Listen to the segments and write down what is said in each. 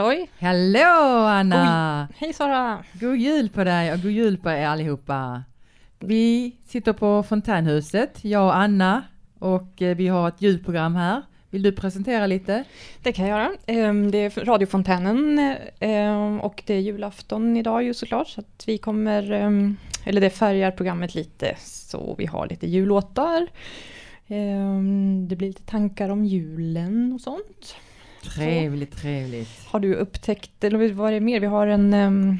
Halloj! Hallå Anna! Oj. Hej Sara! God jul på dig och god jul på er allihopa. Vi sitter på Fontänhuset, jag och Anna, och eh, vi har ett julprogram här. Vill du presentera lite? Det kan jag göra. Ehm, det är radiofontänen ehm, och det är julafton idag ju såklart. Så att vi kommer, ehm, eller det färgar programmet lite så vi har lite jullåtar. Det blir lite tankar om julen och sånt. Trevligt, trevligt. Har du upptäckt, eller vad är det mer? Vi har en eh,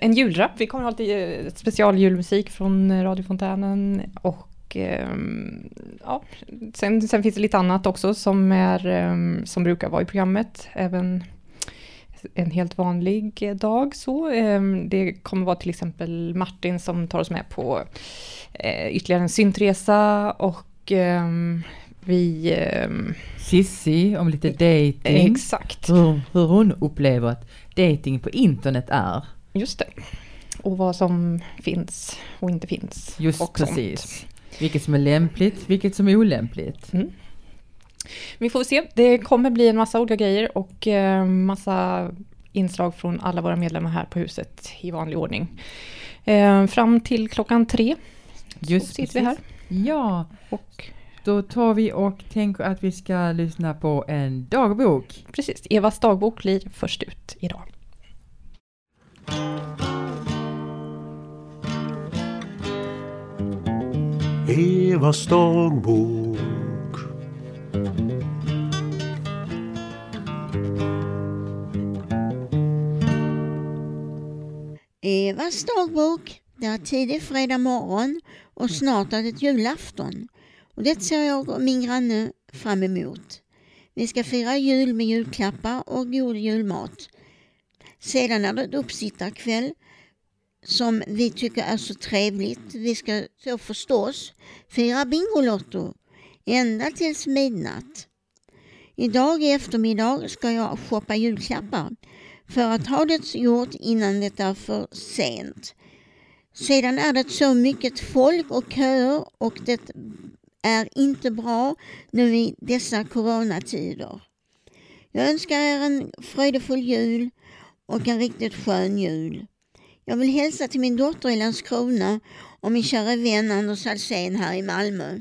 en julrap. Vi kommer ha lite eh, specialjulmusik från radiofontänen och Ehm, ja, sen, sen finns det lite annat också som, är, ehm, som brukar vara i programmet. Även en helt vanlig dag så. Det kommer vara till exempel Martin som tar oss med på eh, ytterligare en syntresa och vi... Sissi om lite dating. Exakt. Hur, hur hon upplever att dating på internet är. Just det. Och vad som finns och inte finns. Just precis. Sånt. Vilket som är lämpligt, vilket som är olämpligt. Mm. Vi får se. Det kommer bli en massa olika grejer och eh, massa inslag från alla våra medlemmar här på huset i vanlig ordning. Eh, fram till klockan tre Just så sitter vi här. Ja, och då tar vi och tänker att vi ska lyssna på en dagbok. Precis, Evas dagbok blir först ut idag. Evas dagbok. Evas dagbok. Det är tidig fredag morgon och snart är det julafton. Och det ser jag och min granne fram emot. Vi ska fira jul med julklappar och god julmat. Sedan är det uppsittarkväll som vi tycker är så trevligt. Vi ska så förstås fira Bingolotto ända tills midnatt. Idag i eftermiddag ska jag shoppa julklappar för att ha det gjort innan det är för sent. Sedan är det så mycket folk och köer och det är inte bra nu i dessa coronatider. Jag önskar er en fröjdefull jul och en riktigt skön jul. Jag vill hälsa till min dotter i Landskrona och min kära vän Anders Alsén här i Malmö.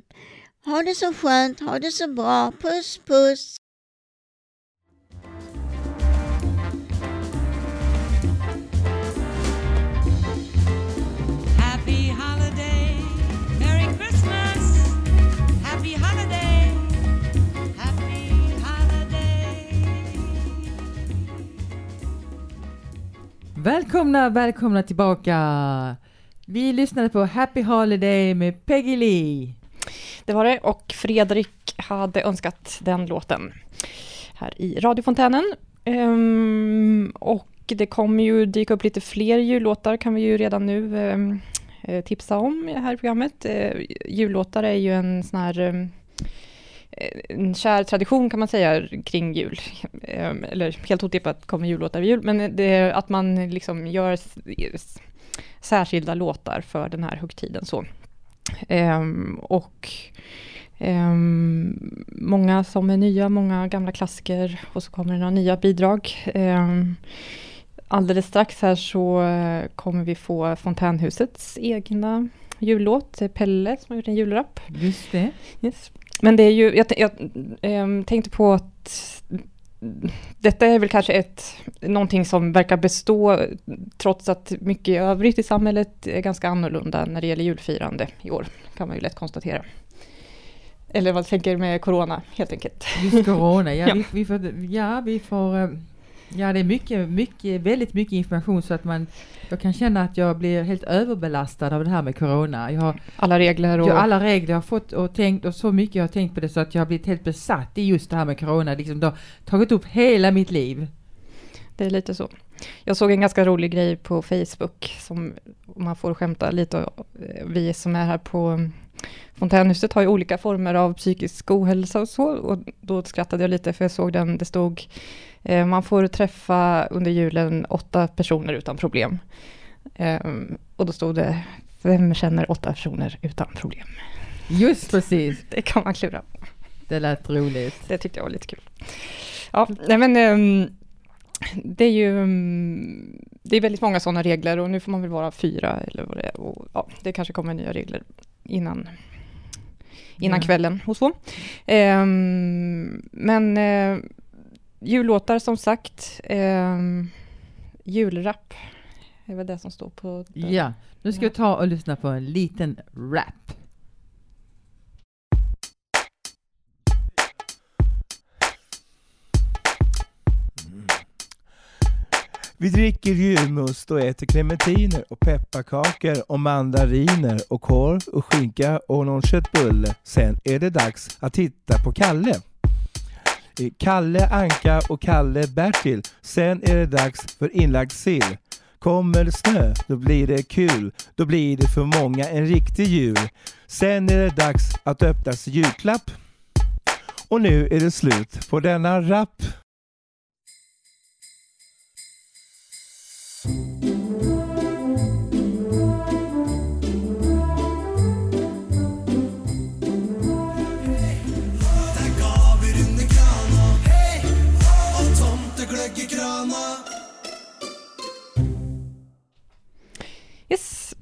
Ha det så skönt, ha det så bra. Puss puss! Välkomna, välkomna tillbaka! Vi lyssnade på Happy Holiday med Peggy Lee. Det var det och Fredrik hade önskat den låten här i radiofontänen. Um, och det kommer ju dyka upp lite fler jullåtar kan vi ju redan nu um, tipsa om här i programmet. Uh, jullåtar är ju en sån här um, en kär tradition kan man säga kring jul. Ehm, eller helt otippat kommer jullåtar vid jul, men det är att man liksom gör särskilda låtar för den här högtiden. Så. Um, och um, många som är nya, många gamla klassiker och så kommer det några nya bidrag. Um, alldeles strax här så kommer vi få Fontänhusets egna jullåt, Pelle som har gjort en julrap. Just det. Yes. Men det är ju, jag, jag ähm, tänkte på att detta är väl kanske ett, någonting som verkar bestå trots att mycket i övrigt i samhället är ganska annorlunda när det gäller julfirande i år, kan man ju lätt konstatera. Eller vad tänker du med corona helt enkelt? Just corona, ja, ja. Vi, vi, får, ja vi får eh, Ja, det är mycket, mycket, väldigt mycket information så att man, jag kan känna att jag blir helt överbelastad av det här med corona. Jag har, alla regler och... Ja, alla regler jag har fått och tänkt och så mycket jag har tänkt på det så att jag har blivit helt besatt i just det här med corona. Liksom, det har tagit upp hela mitt liv. Det är lite så. Jag såg en ganska rolig grej på Facebook som man får skämta lite vi som är här på Fontänhuset har ju olika former av psykisk ohälsa och så och då skrattade jag lite för jag såg den, det stod man får träffa under julen åtta personer utan problem. Ehm, och då stod det, vem känner åtta personer utan problem? Just precis. Det kan man klura på. Det lät roligt. Det tyckte jag var lite kul. Ja, nej men ehm, det är ju mm, det är väldigt många sådana regler och nu får man väl vara fyra eller vad det är. Och, ja, det kanske kommer nya regler innan, innan Ja. kvällen och så. Ehm, men eh, jullåtar som sagt, um, julrap är väl det som står på... den. Ja, nu ska vi ta och lyssna på en liten rap. Vi dricker julmust och äter clementiner och pepparkakor och mandariner och korv och skinka och någon köttbulle. Sen är det dags att titta på Kalle. Kalle Anka och Kalle Bertil. Sen är det dags för inlagd sill. Kommer det snö, då blir det kul. Då blir det för många en riktig jul. Sen är det dags att öppna sin julklapp. Och nu är det slut på denna rap.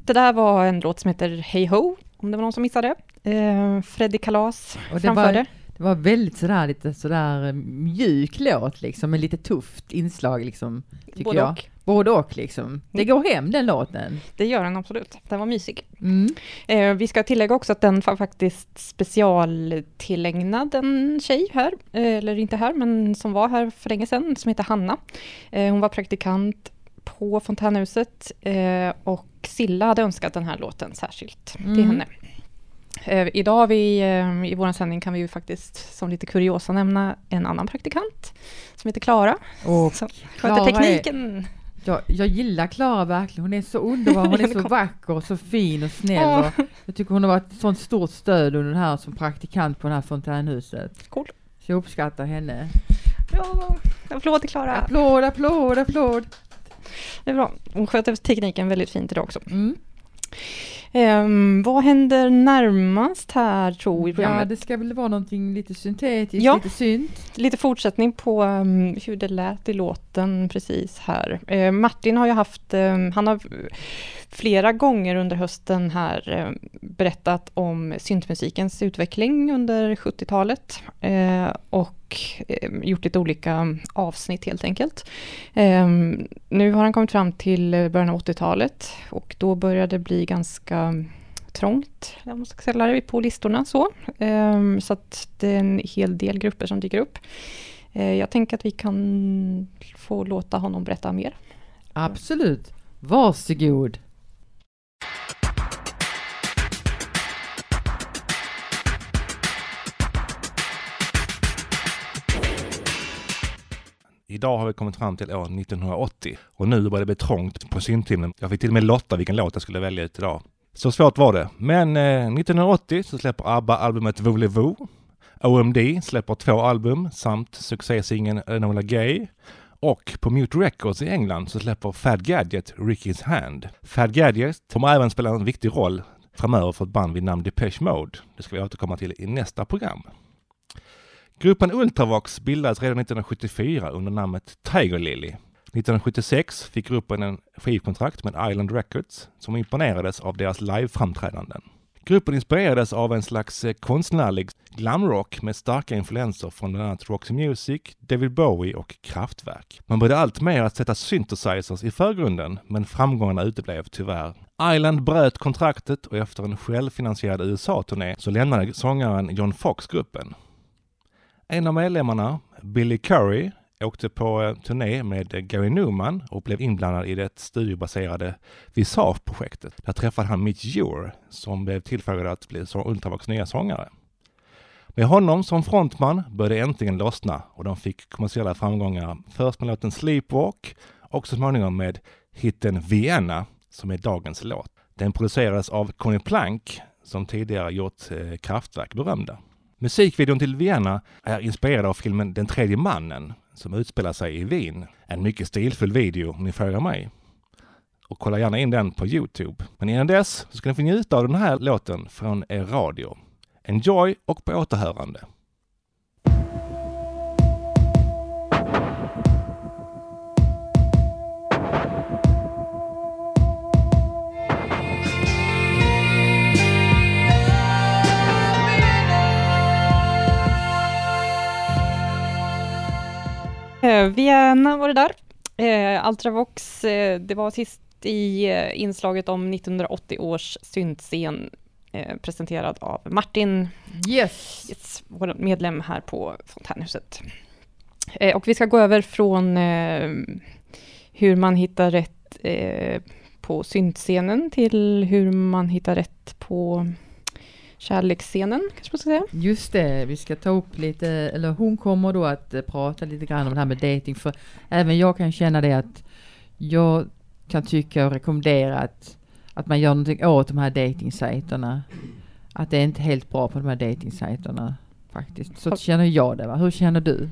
Det där var en låt som heter Hey Ho, om det var någon som missade. Eh, Freddy Kalas Och det framförde. var, det var väldigt sådär lite sådär mjuk låt liksom, med lite tufft inslag liksom, tycker Både jag. och. Både och liksom. Det går hem den låten. Det gör den absolut. Den var mysig. Mm. Eh, vi ska tillägga också att den var faktiskt specialtillägnad en tjej här, eh, eller inte här, men som var här för länge sedan, som heter Hanna. Eh, hon var praktikant på Fontänhuset eh, och Silla hade önskat den här låten särskilt till Mm. henne. Eh, idag vi, eh, i vår sändning kan vi ju faktiskt som lite kuriosa nämna en annan praktikant som heter Klara. Som sköter tekniken. jag, jag gillar Klara verkligen. Hon är så underbar, hon är så vacker och så fin och snäll. Och jag tycker hon har varit ett sånt stort stöd under det här som praktikant på det här fontänhuset. Cool. Så jag uppskattar henne. Ja, applåd till Klara. Applåd, applåd, applåd! Det är bra. Hon sköter tekniken väldigt fint idag också. Mm. Ehm, vad händer närmast här tror vi i Ja, det ska väl vara någonting lite syntetiskt, Ja. lite synt. Lite fortsättning på ehm, hur det lät i låten precis här. Eh, Martin har ju haft, ehm, han har flera gånger under hösten här berättat om syntmusikens utveckling under 70-talet eh, och eh, gjort lite olika avsnitt helt enkelt. Ehm, nu har han kommit fram till början av 80-talet och då började det bli ganska trångt, på listorna så. Ehm, så att det är en hel del grupper som dyker upp. Eh, jag tänker att vi kan få låta honom berätta mer. Absolut. Varsågod. Idag har vi kommit fram till år 1980 och nu börjar det bli trångt på syntimmen. Jag fick till och med lotta vilken låt jag skulle välja ut idag. Så svårt var det. Men eh, 1980 så släpper ABBA albumet Voulez-Vous. OMD släpper två album samt succésingeln Enola Gay. Och på Mute Records i England så släpper Fad Gadget Ricky's Hand. Fad Gadget kommer även spela en viktig roll framöver för ett band vid namn Depeche Mode. Det ska vi återkomma till i nästa program. Gruppen Ultravox bildades redan 1974 under namnet Tiger Lily. 1976 fick gruppen en skivkontrakt med Island Records som imponerades av deras liveframträdanden. Gruppen inspirerades av en slags eh, konstnärlig glamrock med starka influenser från bland annat Roxy Music, David Bowie och Kraftwerk. Man började alltmer att sätta synthesizers i förgrunden, men framgångarna uteblev tyvärr. Island bröt kontraktet och efter en självfinansierad USA-turné så lämnade sångaren John Fox gruppen. En av medlemmarna, Billy Curry, åkte på eh, turné med Gary Newman och blev inblandad i det studiobaserade Visage-projektet. Där träffade han Mitch Ure som blev tillfrågad att bli Ultravox nya sångare. Med honom som frontman började det äntligen lossna och de fick kommersiella framgångar först med låten Sleepwalk och så småningom med hitten Vienna som är dagens låt. Den producerades av Conny Plank som tidigare gjort eh, Kraftwerk berömda. Musikvideon till Vienna är inspirerad av filmen Den tredje mannen som utspelar sig i Wien. En mycket stilfull video om ni frågar mig. Och kolla gärna in den på Youtube. Men innan dess så ska ni få njuta av den här låten från er radio. Enjoy och på återhörande. Vienna var det där. Eh, Ultravox, eh, det var sist i eh, inslaget om 1980 års syntscen eh, presenterad av Martin, Yes! yes, vår medlem här på Fontänhuset. Eh, och vi ska gå över från eh, hur man hittar rätt eh, på syntscenen till hur man hittar rätt på kärleksscenen, kanske man ska säga. Just det, vi ska ta upp lite, eller hon kommer då att eh, prata lite grann om det här med dating för även jag kan känna det att jag kan tycka och rekommendera att, att man gör någonting åt de här datingsajterna. Att det är inte helt bra på de här datingsajterna faktiskt. Så känner jag det va? Hur känner du?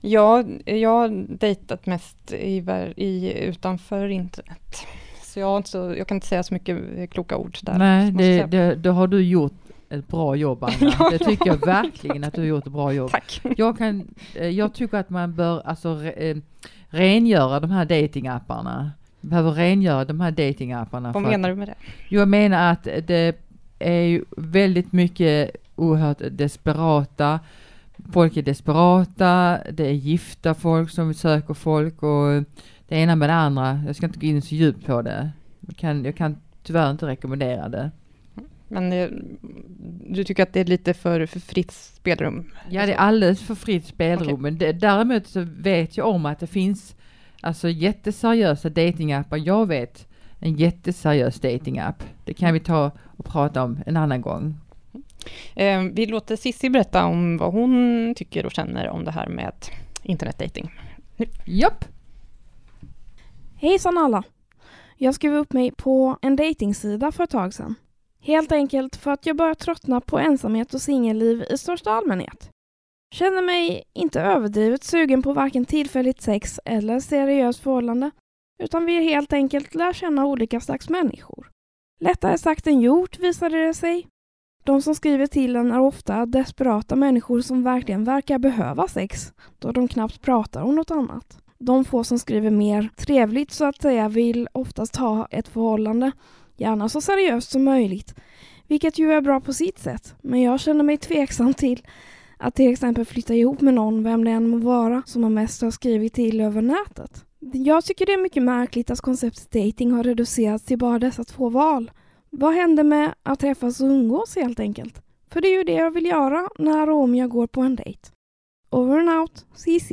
Ja, jag har dejtat mest i, i, utanför internet. Så jag, så jag kan inte säga så mycket kloka ord där. Nej, det, det, då har du gjort ett bra jobb Anna. Det tycker jag verkligen att du har gjort ett bra jobb. Tack. Jag, kan, eh, jag tycker att man bör alltså re, eh, rengöra de här datingapparna. Behöver rengöra de här datingapparna. Vad att- menar du med det? Jag menar att det är ju väldigt mycket oerhört desperata. Folk är desperata, det är gifta folk som söker folk och det ena med det andra. Jag ska inte gå in så djupt på det. Jag kan, jag kan tyvärr inte rekommendera det. Men eh, du tycker att det är lite för, för fritt spelrum? Ja, det är alldeles för fritt spelrum. Okej. Men det, däremot så vet jag om att det finns alltså jätteseriösa datingappar. Jag vet en jätteseriös datingapp. Det kan vi ta och prata om en annan gång. Eh, vi låter Sissi berätta om vad hon tycker och känner om det här med internetdating. Japp! Hejsan alla! Jag skrev upp mig på en dejtingsida för ett tag sedan. Helt enkelt för att jag börjar tröttna på ensamhet och singelliv i största allmänhet. Känner mig inte överdrivet sugen på varken tillfälligt sex eller seriöst förhållande, utan vill helt enkelt lära känna olika slags människor. Lättare sagt än gjort visade det sig. De som skriver till en är ofta desperata människor som verkligen verkar behöva sex, då de knappt pratar om något annat. De få som skriver mer trevligt så att säga vill oftast ha ett förhållande, gärna så seriöst som möjligt, vilket ju är bra på sitt sätt. Men jag känner mig tveksam till att till exempel flytta ihop med någon, vem det än må vara, som man mest har skrivit till över nätet. Jag tycker det är mycket märkligt att konceptet dating har reducerats till bara dessa två val. Vad händer med att träffas och umgås helt enkelt? För det är ju det jag vill göra när och om jag går på en dejt. Over and out, CC.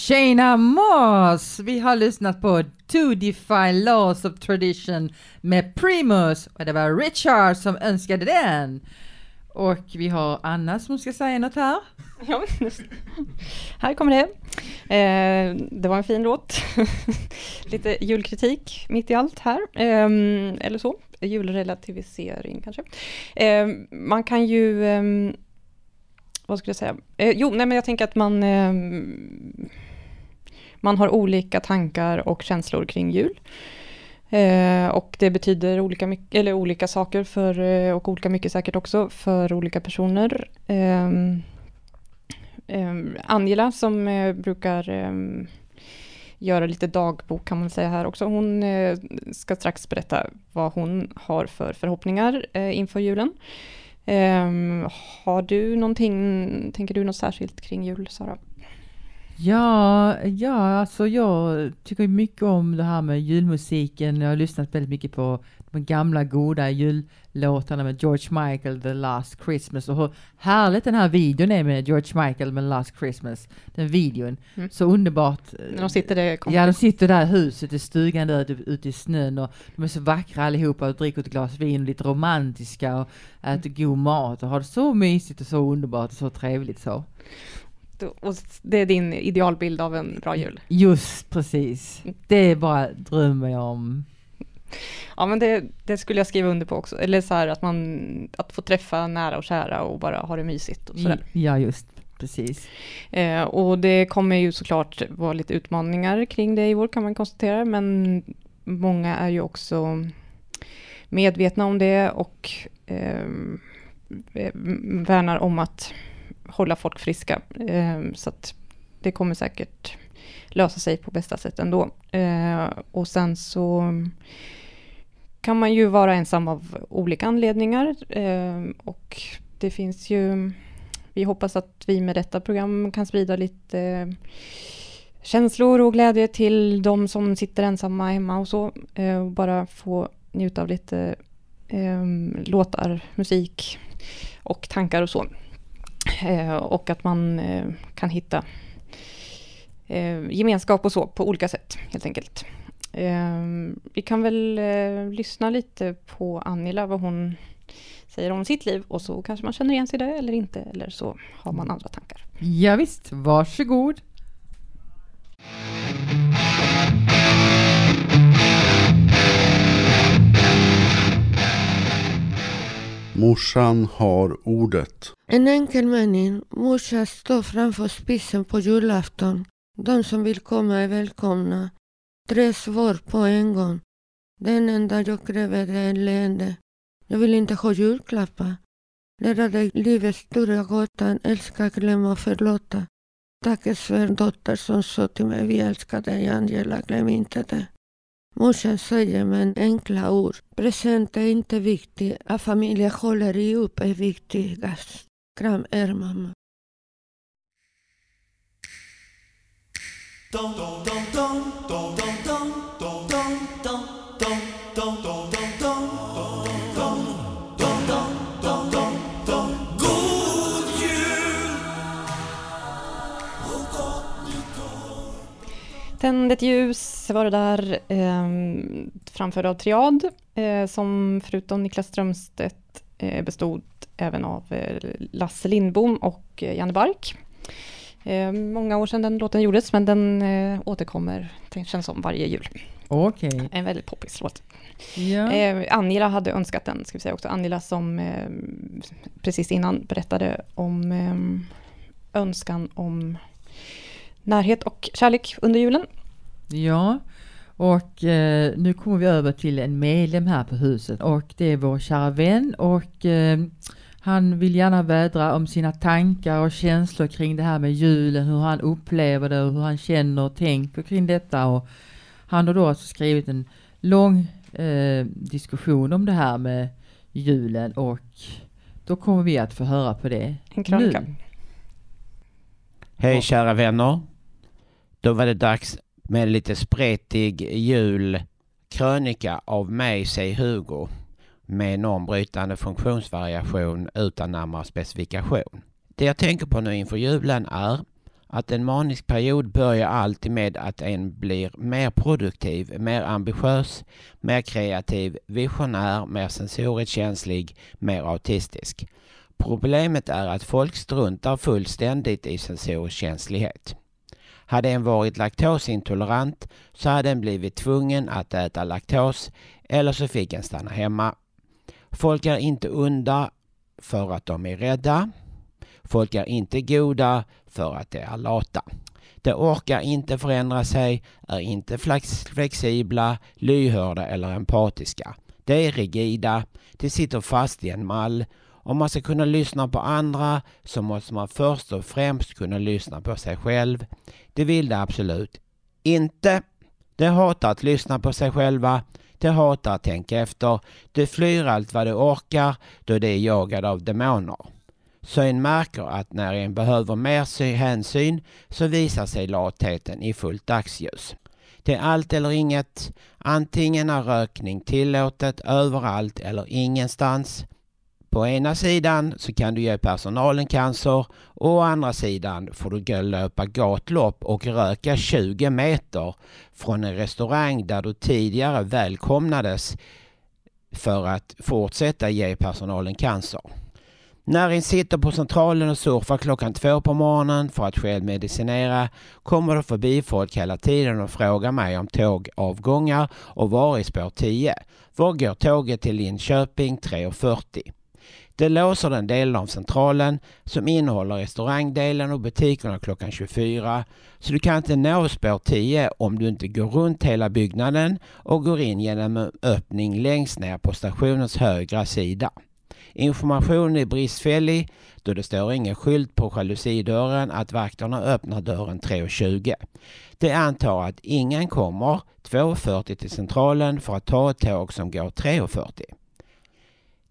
Tjena Moss! Vi har lyssnat på To Defy Laws of Tradition med Primus och det var Richard som önskade den. Och vi har Anna som ska säga något här. Ja. Här kommer det. Eh, det var en fin låt. Lite julkritik mitt i allt här. Eh, eller så. Julrelativisering kanske. Eh, man kan ju... Ehm, vad skulle jag säga? Eh, jo, nej men jag tänker att man... Ehm, man har olika tankar och känslor kring jul. Eh, och det betyder olika, eller olika saker för, eh, och olika mycket säkert också för olika personer. Eh, eh, Angela som eh, brukar ehm, göra lite dagbok kan man säga här också. Hon eh, ska strax berätta vad hon har för förhoppningar eh, inför julen. Ehm, har du någonting, tänker du något särskilt kring jul, Sara? Ja, ja, alltså jag tycker mycket om det här med julmusiken. Jag har lyssnat väldigt mycket på de gamla goda jullåtarna med George Michael, The Last Christmas och hur härligt den här videon är med George Michael med Last Christmas. Den videon. Mm. Så underbart. De sitter där, Ja, de sitter där i huset i stugan där ute, i snön och de är så vackra allihopa och dricker ett glas vin och lite romantiska och äter god mat och har det så mysigt och så underbart och så trevligt så. Och det är din idealbild av en bra jul. Just precis. Det bara drömmer jag om. Ja men det, det skulle jag skriva under på också. Eller så här att man, att få träffa nära och kära och bara ha det mysigt och sådär. Ja, just precis. Eh, och det kommer ju såklart vara lite utmaningar kring det i år kan man konstatera, men många är ju också medvetna om det och eh, värnar om att hålla folk friska. Ehm, så att det kommer säkert lösa sig på bästa sätt ändå. Ehm, och sen så kan man ju vara ensam av olika anledningar. Ehm, och det finns ju... Vi hoppas att vi med detta program kan sprida lite känslor och glädje till de som sitter ensamma hemma och så. Eh, och bara få njuta av lite låtar, musik och tankar och så. Eh, och att man eh, kan hitta eh, gemenskap och så på olika sätt helt enkelt. Eh, vi kan väl eh, lyssna lite på Annila, vad hon säger om sitt liv och så kanske man känner igen sig i det eller inte eller så har man andra tankar. Ja, visst, varsågod. Morsan har ordet. En enkel mening. Morsan står framför spisen på julafton. De som vill komma är välkomna. Tre svar på en gång. Den enda jag kräver är en leende. Jag vill inte ha julklappar. Lära dig livets stora gåta, älska, glömma och förlåta. Tack svärdotter som sa till mig, vi älskar dig Angela, glöm inte det. Morsan säger med enkla ord, present är inte viktigt, att familjen håller ihop är viktigast. Kram er mamma. Tänd ett ljus var det där, eh, framförd av Triad, eh, som förutom Niklas Strömstedt eh, bestod även av eh, Lasse Lindbom och eh, Janne Bark. Eh, många år sedan den låten gjordes, men den eh, återkommer, det känns som varje jul. Okej. En väldigt poppis låt. Ja. Eh, Angela hade önskat den, ska vi säga också. Angela som eh, precis innan berättade om eh, önskan om närhet och kärlek under julen. Ja, och eh, nu kommer vi över till en medlem här på huset och det är vår kära vän och eh, han vill gärna vädra om sina tankar och känslor kring det här med julen, hur han upplever det och hur han känner och tänker kring detta. Och han har då alltså skrivit en lång eh, diskussion om det här med julen och då kommer vi att få höra på det En krönika. Hej kära vänner. Då var det dags med en lite spretig julkrönika av mig, säger Hugo, med normbrytande funktionsvariation utan närmare specifikation. Det jag tänker på nu inför julen är att en manisk period börjar alltid med att en blir mer produktiv, mer ambitiös, mer kreativ, visionär, mer sensoriskt känslig, mer autistisk. Problemet är att folk struntar fullständigt i sensorisk känslighet. Hade en varit laktosintolerant så hade en blivit tvungen att äta laktos eller så fick en stanna hemma. Folk är inte onda för att de är rädda. Folk är inte goda för att de är lata. De orkar inte förändra sig, är inte flexibla, lyhörda eller empatiska. De är rigida, de sitter fast i en mall. Om man ska kunna lyssna på andra så måste man först och främst kunna lyssna på sig själv. Det vill de absolut inte. De hatar att lyssna på sig själva. De hatar att tänka efter. De flyr allt vad de orkar då de är jagade av demoner. Så en märker att när en behöver mer hänsyn så visar sig latheten i fullt dagsljus. Det är allt eller inget. Antingen är rökning tillåtet överallt eller ingenstans. På ena sidan så kan du ge personalen cancer och å andra sidan får du gå löpa gatlopp och röka 20 meter från en restaurang där du tidigare välkomnades för att fortsätta ge personalen cancer. När en sitter på centralen och surfar klockan två på morgonen för att självmedicinera kommer det förbi folk hela tiden och frågar mig om tågavgångar och var i spår 10. Var går tåget till Linköping 3.40? Det låser den delen av centralen som innehåller restaurangdelen och butikerna klockan 24. Så du kan inte nå spår 10 om du inte går runt hela byggnaden och går in genom en öppning längst ner på stationens högra sida. Informationen är bristfällig då det står ingen skylt på jalusidörren att vakterna öppnar dörren 3.20. De antar att ingen kommer 2.40 till centralen för att ta ett tåg som går 3.40.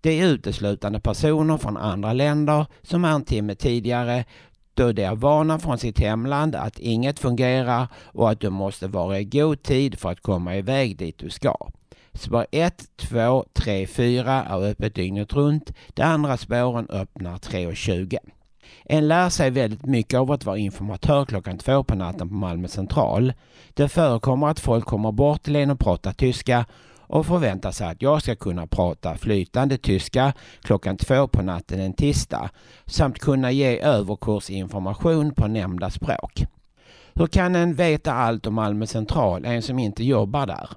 Det är uteslutande personer från andra länder som är en timme tidigare då de är vana från sitt hemland att inget fungerar och att du måste vara i god tid för att komma iväg dit du ska. Spår 1, 2, 3, 4 är öppet dygnet runt. De andra spåren öppnar 3.20. En lär sig väldigt mycket av att vara informatör klockan två på natten på Malmö central. Det förekommer att folk kommer bort till en och pratar tyska och förväntar sig att jag ska kunna prata flytande tyska klockan två på natten en tisdag samt kunna ge överkursinformation på nämnda språk. Hur kan en veta allt om Malmö central, en som inte jobbar där?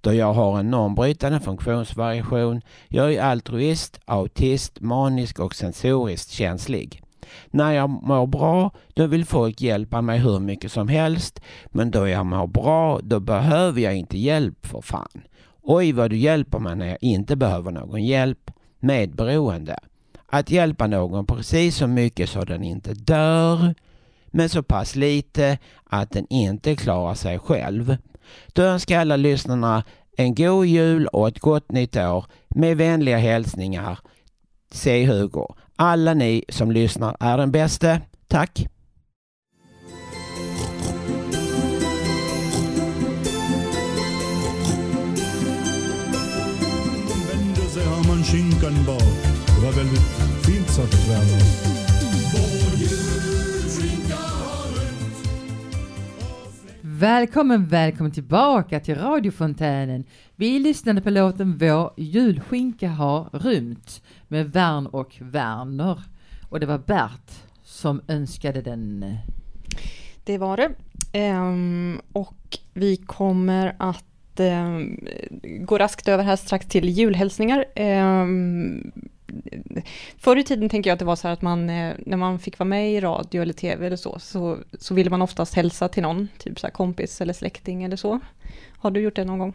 Då jag har en normbrytande funktionsvariation, jag är altruist, autist, manisk och sensoriskt känslig. När jag mår bra, då vill folk hjälpa mig hur mycket som helst. Men då jag mår bra, då behöver jag inte hjälp för fan. Oj vad du hjälper mig när jag inte behöver någon hjälp. med beroende. Att hjälpa någon precis så mycket så den inte dör, men så pass lite att den inte klarar sig själv. Då önskar alla lyssnarna en god jul och ett gott nytt år med vänliga hälsningar. C. Hugo. Alla ni som lyssnar är den bäste. Tack! Skinkan bak. Det var väldigt fint sagt Verner. Välkommen, välkommen tillbaka till radiofontänen. Vi lyssnade på låten Vår julskinka har rymt med Vern och Werner. Och det var Bert som önskade den. Det var det. Ehm, och vi kommer att ehm, gå raskt över här strax till julhälsningar. Ehm, förr i tiden tänker jag att det var så här att man, eh, när man fick vara med i radio eller tv eller så, så, så ville man oftast hälsa till någon, typ så kompis eller släkting eller så. Har du gjort det någon gång?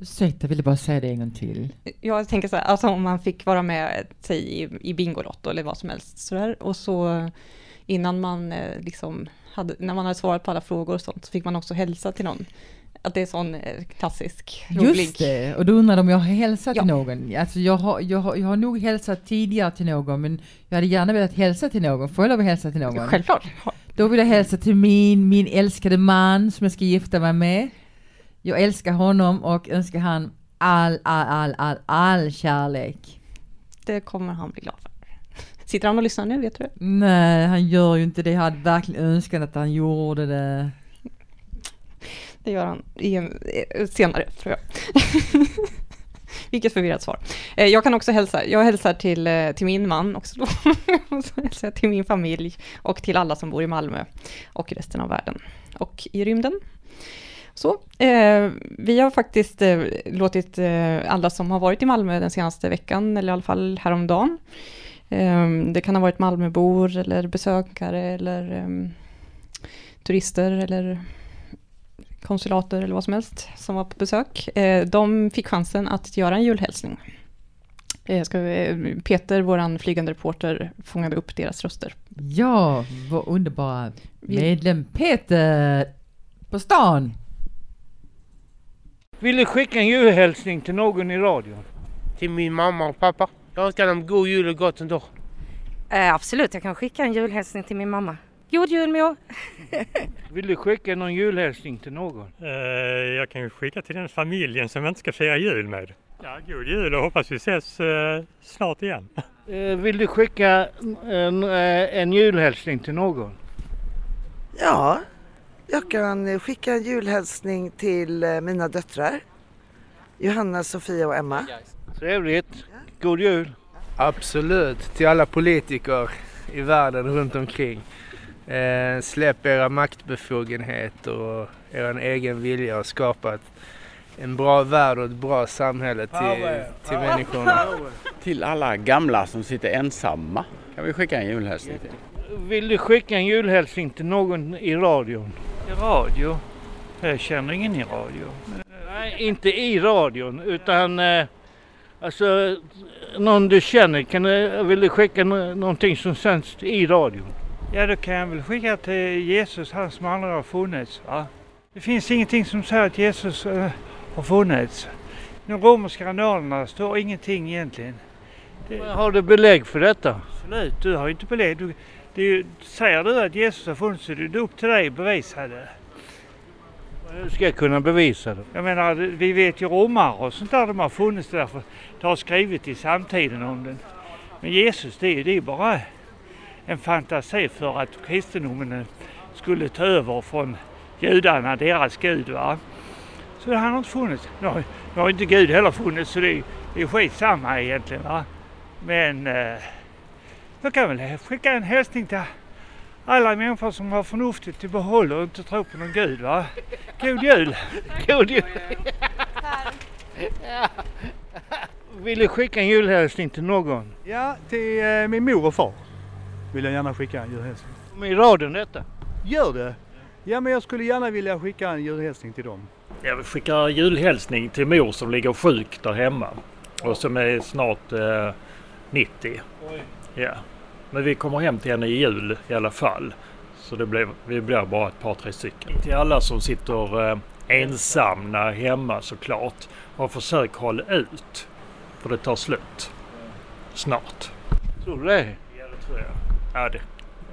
Ursäkta, jag ville bara säga det en gång till. Jag tänker så här, alltså om man fick vara med, säg i, i Bingolotto eller vad som helst sådär, och så innan man eh, liksom hade, när man hade svarat på alla frågor och sånt, så fick man också hälsa till någon. Att det är sån eh, klassisk, rolig... Just det, och då undrade om jag har hälsat Ja. till någon. Alltså jag har, jag, har, jag har nog hälsat tidigare till någon, men jag hade gärna velat hälsa till någon. Får jag lov att hälsa till någon? Självklart. Då vill jag hälsa till min, min älskade man som jag ska gifta mig med. Jag älskar honom och önskar han all, all, all, all, all kärlek. Det kommer han bli glad för. Sitter han och lyssnar nu, vet du? Nej, han gör ju inte det. Jag hade verkligen önskat att han gjorde det. Det gör han i en, eh, senare, tror jag. Vilket förvirrat svar. Eh, jag kan också hälsa, jag hälsar till, eh, till min man också då. Och så hälsar jag till min familj och till alla som bor i Malmö och i resten av världen och i rymden. Så, eh, vi har faktiskt eh, låtit eh, alla som har varit i Malmö den senaste veckan, eller i alla fall häromdagen, eh, det kan ha varit Malmöbor eller besökare eller eh, turister eller konsulater eller vad som helst som var på besök. Eh, de fick chansen att göra en julhälsning. Eh, ska vi, Peter, våran flygande reporter, fångade upp deras röster. Ja, vår underbara medlem Peter på stan. Vill du skicka en julhälsning till någon i radion? Till min mamma och pappa. Jag önskar dem god jul och gott år. Eh, absolut, jag kan skicka en julhälsning till min mamma. God jul mor! Vill du skicka någon julhälsning till någon? Eh, jag kan ju skicka till den familjen som jag inte ska fira jul med. Ja, god jul och hoppas vi ses eh, snart igen. Eh, Vill du skicka en, eh, en julhälsning till någon? Ja, jag kan skicka en julhälsning till mina döttrar. Johanna, Sofia och Emma. Trevligt. God jul. Absolut, till alla politiker i världen runt omkring. Eh, släpp era maktbefogenheter och er egen vilja och skapa ett, en bra värld och ett bra samhälle till, till människorna. Till alla gamla som sitter ensamma kan vi skicka en julhälsning till. Vill du skicka en julhälsning till någon i radion? I radio? Jag känner ingen i radio. Nej, inte i radion utan eh, alltså någon du känner? Kan du, vill du skicka nå- någonting som sänds i radion? Ja, då kan jag väl skicka till Jesus, han som aldrig har funnits. Va? Det finns ingenting som säger att Jesus eh, har funnits. De romerska annalerna står ingenting egentligen. Har du belägg för detta? Absolut, du har ju inte belägg. Du, det ju, säger du att Jesus har funnits så är det upp till dig att bevisa det. Hur ska jag kunna bevisa det? Jag menar, vi vet ju romare och sånt där de har funnits därför det har skrivit i samtiden om den. Men Jesus det, är- det är bara en fantasi för att kristendomen skulle ta över från judarna, deras gud. Va? Så han har inte funnits. Nu har, nu har inte Gud heller funnits så det är, det är skitsamma egentligen. Va? Men eh, jag kan väl skicka en hälsning till alla människor som har förnuftet i behåll och inte tror på någon gud. Va? God jul! God jul! Vill du skicka en julhälsning till någon? Ja, till eh, min mor och far vill jag gärna skicka en julhälsning. Med radion detta? Gör det! Ja, men jag skulle gärna vilja skicka en julhälsning till dem. Jag vill skicka julhälsning till mor som ligger sjuk där hemma och som är snart eh, 90. Ja. Men vi kommer hem till henne i jul i alla fall. Så det blir, vi blir bara ett par, tre stycken. Till alla som sitter eh, ensamma hemma såklart. Och försök hålla ut. För det tar slut. Snart. Tror du det? Ja, det tror jag. Ja, det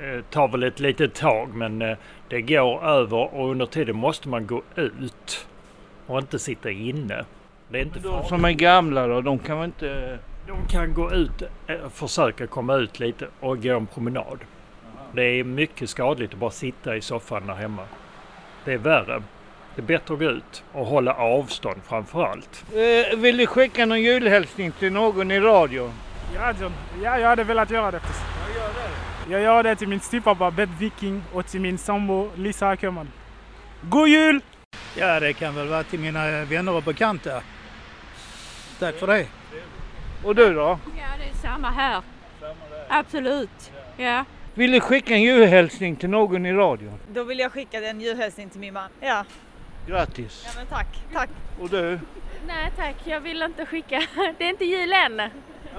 eh, tar väl ett litet tag men eh, det går över och under tiden måste man gå ut. Och inte sitta inne. Det är inte De som är gamla då, de kan väl inte... De kan gå ut, eh, försöka komma ut lite och gå en promenad. Det är mycket skadligt att bara sitta i soffan där hemma. Det är värre. Det är bättre att gå ut och hålla avstånd framför allt. Eh, vill du skicka någon julhälsning till någon i radion? Ja, John. Ja, jag hade velat göra det. Precis. Jag gör det till min styvpappa Bert Viking och till min sambo Lisa Ackerman. God jul! Ja, det kan väl vara till mina vänner och bekanta. Tack för det. Och du då? Ja, det är samma här. Absolut. Ja. Vill du skicka en julhälsning till någon i radion? Då vill jag skicka en julhälsning till min man. Ja, Grattis! ja men tack, tack. Och du? Nej tack, jag vill inte skicka. Det är inte jul än. Ja,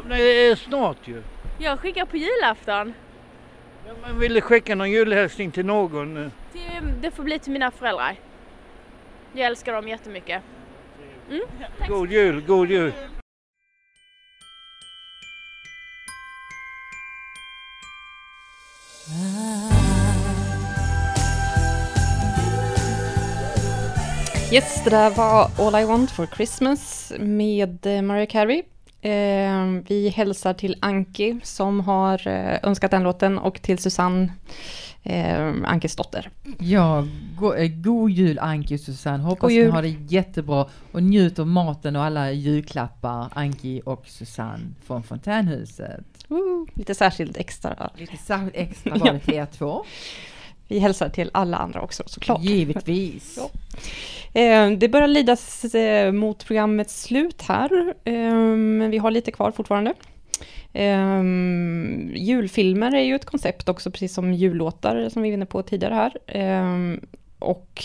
men det är snart ju. Jag skickar på julafton. Ja, men vill du skicka någon julhälsning till någon? eh? Det, det får bli till mina föräldrar. Jag älskar dem jättemycket. Mm. God jul, god jul! Yes, det där var All I Want For Christmas med eh, Mariah Carey. Eh, vi hälsar till Anki som har eh, önskat den låten och till Susanne, eh, Ankes dotter. Ja, go, god jul Anki och Susanne. Hoppas ni har det jättebra och njut av maten och alla julklappar Anki och Susanne från Fontänhuset. Woo, lite särskilt extra. Lite särskilt extra var det till er två. Vi hälsar till alla andra också såklart. Givetvis. Ja. Eh, Det börjar lidas eh, mot programmets slut här, eh, men vi har lite kvar fortfarande. Eh, julfilmer är ju ett koncept också, precis som jullåtar som vi var inne på tidigare här. Eh, och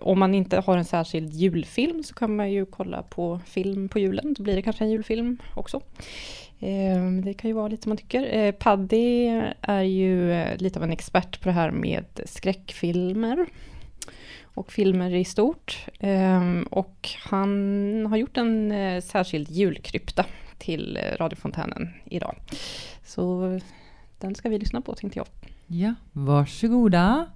om man inte har en särskild julfilm så kan man ju kolla på film på julen, då blir det kanske en julfilm också. Ehm, det kan ju vara lite som man tycker. Eh, Paddy är ju eh, lite av en expert på det här med skräckfilmer och filmer i stort. Ehm, och han har gjort en eh, särskild julkrypta till radiofontänen idag. Så den ska vi lyssna på tänkte jag. Ja, varsågoda.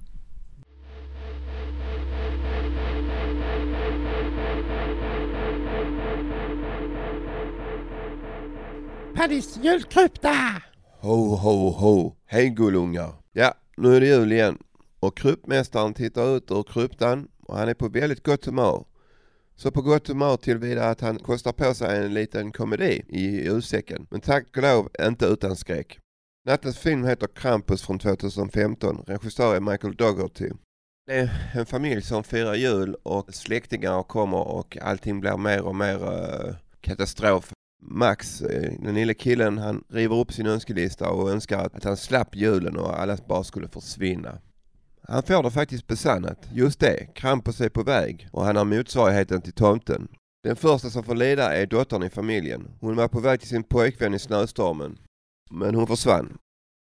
Paddys julkrypta! Ho, ho, ho. Hej gullungar. Ja, nu är det jul igen. Och kryptmästaren tittar ut ur kryptan och han är på väldigt gott humör. Så på gott humör tillvida att han kostar på sig en liten komedi i julsäcken. Men tack och lov inte utan skräck. Nattens film heter Krampus från 2015. Regissör är Michael Dougherty. Det är en familj som firar jul och släktingar kommer och allting blir mer och mer eh, katastrof. Max, eh, den lille killen, han river upp sin önskelista och önskar att, att han slapp julen och alla bara skulle försvinna. Han får det faktiskt besannat. Just det, Krampus är på väg och han har motsvarigheten till tomten. Den första som får lida är dottern i familjen. Hon var på väg till sin pojkvän i snöstormen. Men hon försvann.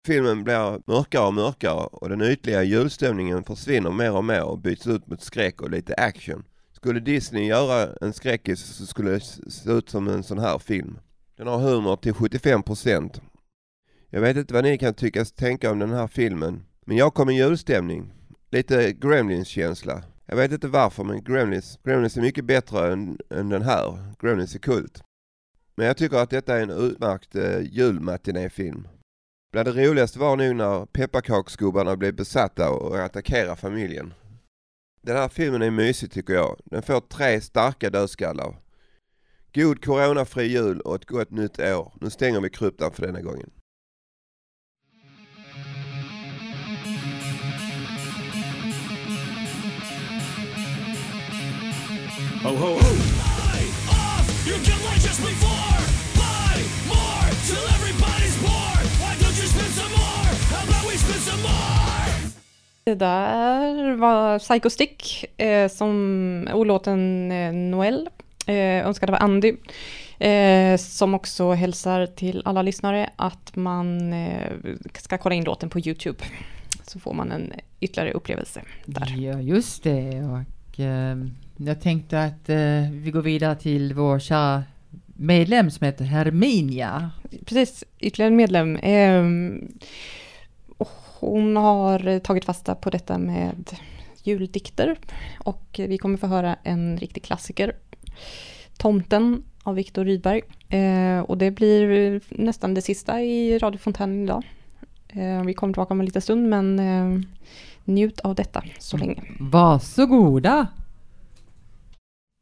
Filmen blir mörkare och mörkare och den ytliga julstämningen försvinner mer och mer och byts ut mot skräck och lite action. Skulle Disney göra en skräckis så skulle det se ut som en sån här film. Den har humor till 75%. Jag vet inte vad ni kan tyckas tänka om den här filmen, men jag kom i julstämning. Lite Gremlins-känsla. Jag vet inte varför, men Gremlins, Gremlins är mycket bättre än, än den här. Gremlins är kult. Men jag tycker att detta är en utmärkt eh, julmatinéfilm. Bland det roligaste var nog när pepparkaksgubbarna blev besatta och attackerade familjen. Den här filmen är mysig tycker jag. Den får tre starka dödskallar. God coronafri jul och ett gott nytt år. Nu stänger vi kryptan för denna gången. Ho, ho, ho! Oh, Det där var Psycho Stick eh, som, och låten eh, Noel, eh, önskad av Andy. Eh, som också hälsar till alla lyssnare att man eh, ska kolla in låten på Youtube. Så får man en ytterligare upplevelse där. Ja, just det. Och, eh, jag tänkte att eh, vi går vidare till vår kära medlem som heter Herminia. Precis, ytterligare en medlem. Hon har tagit fasta på detta med juldikter och vi kommer få höra en riktig klassiker. Tomten av Viktor Rydberg. Eh, och det blir nästan det sista i radiofontänen idag. Eh, vi kommer tillbaka om en liten stund men eh, njut av detta så länge. Varsågoda!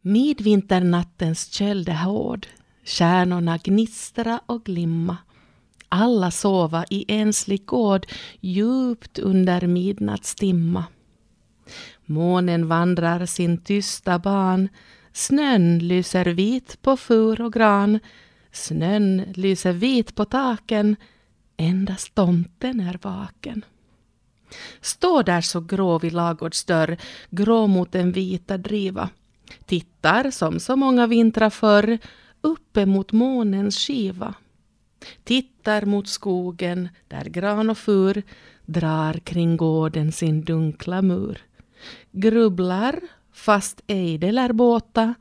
Midvinternattens köld är hård, stjärnorna gnistra och glimma. Alla sova i enslig gård djupt under midnattstimma. Månen vandrar sin tysta ban, snön lyser vit på fur och gran, snön lyser vit på taken, endast tomten är vaken. Står där så grå vid lagårdsdörr, grå mot den vita driva. Tittar som så många vintrar förr uppe mot månens skiva. Tittar mot skogen där gran och fur drar kring gården sin dunkla mur. Grubblar, fast ej det lär båta,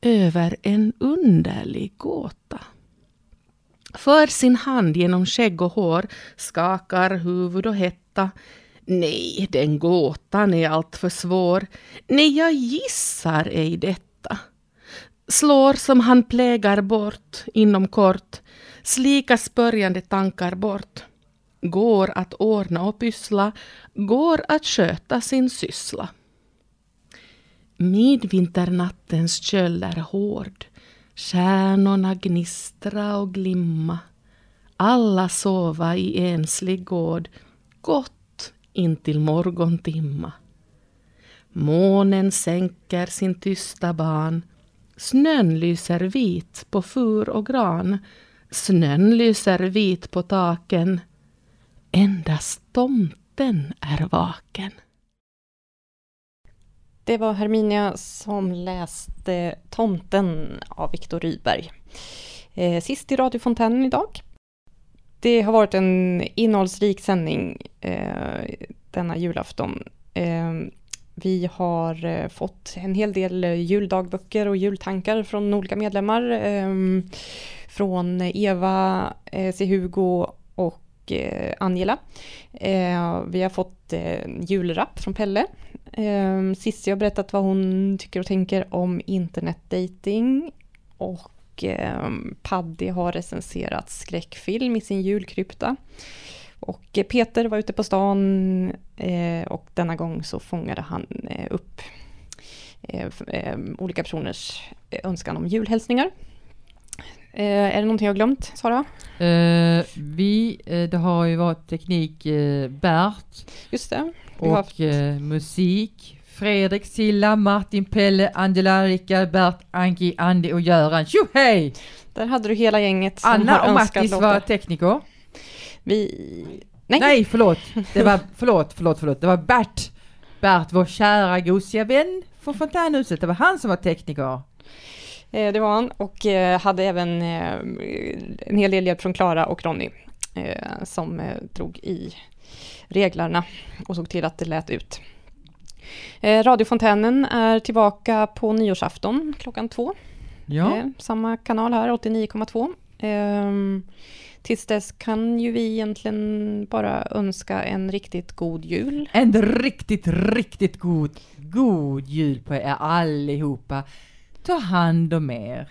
över en underlig gåta. För sin hand genom skägg och hår skakar huvud och hetta. Nej, den gåtan är alltför svår. Nej, jag gissar ej detta. Slår som han plägar bort inom kort, slika spörjande tankar bort. Går att ordna och pyssla, går att sköta sin syssla. Midvinternattens köld är hård, stjärnorna gnistra och glimma. Alla sova i enslig gård, gott intill morgontimma. Månen sänker sin tysta ban, snön lyser vit på fur och gran, snön lyser vit på taken, endast tomten är vaken. Det var Herminia som läste Tomten av Viktor Rydberg. Eh, sist i radiofontänen idag. Det har varit en innehållsrik sändning eh, denna julafton. Eh, vi har fått en hel del juldagböcker och jultankar från olika medlemmar. Från Eva, eh, C. Hugo och eh, Angela. Eh, vi har fått eh, julrapp från Pelle. Ehm, Cissi har berättat vad hon tycker och tänker om internetdating. Och ehm, Paddy har recenserat skräckfilm i sin julkrypta. Och eh, Peter var ute på stan och denna gång så fångade han upp ehm, olika personers önskan om julhälsningar är det någonting jag glömt, Sara? Uh, vi, uh, det har ju varit teknik Bert. Just det. Vi och haft... musik. Fredrik, Silla, Martin, Pelle, Angela, Rickard, Bert, Anki, Andy och Göran. Tjohej! Där hade du hela gänget som Anna har och Mattis låtar. var tekniker. Vi... Nej. Nej, förlåt. Det var, förlåt, förlåt, förlåt. Det var Bert. Bert, vår kära gosiga vän från fontänhuset. Det var han som var tekniker. Eh, Det var han och eh, hade även eh, en hel del hjälp från Klara och Ronny som drog i reglarna och såg till att det lät ut. Radiofontänen är tillbaka på nyårsafton klockan två. Ja. Samma kanal här, 89,2. Ehm, Tills dess kan ju vi egentligen bara önska en riktigt god jul. En riktigt, riktigt god, god jul på er allihopa. Ta hand om er.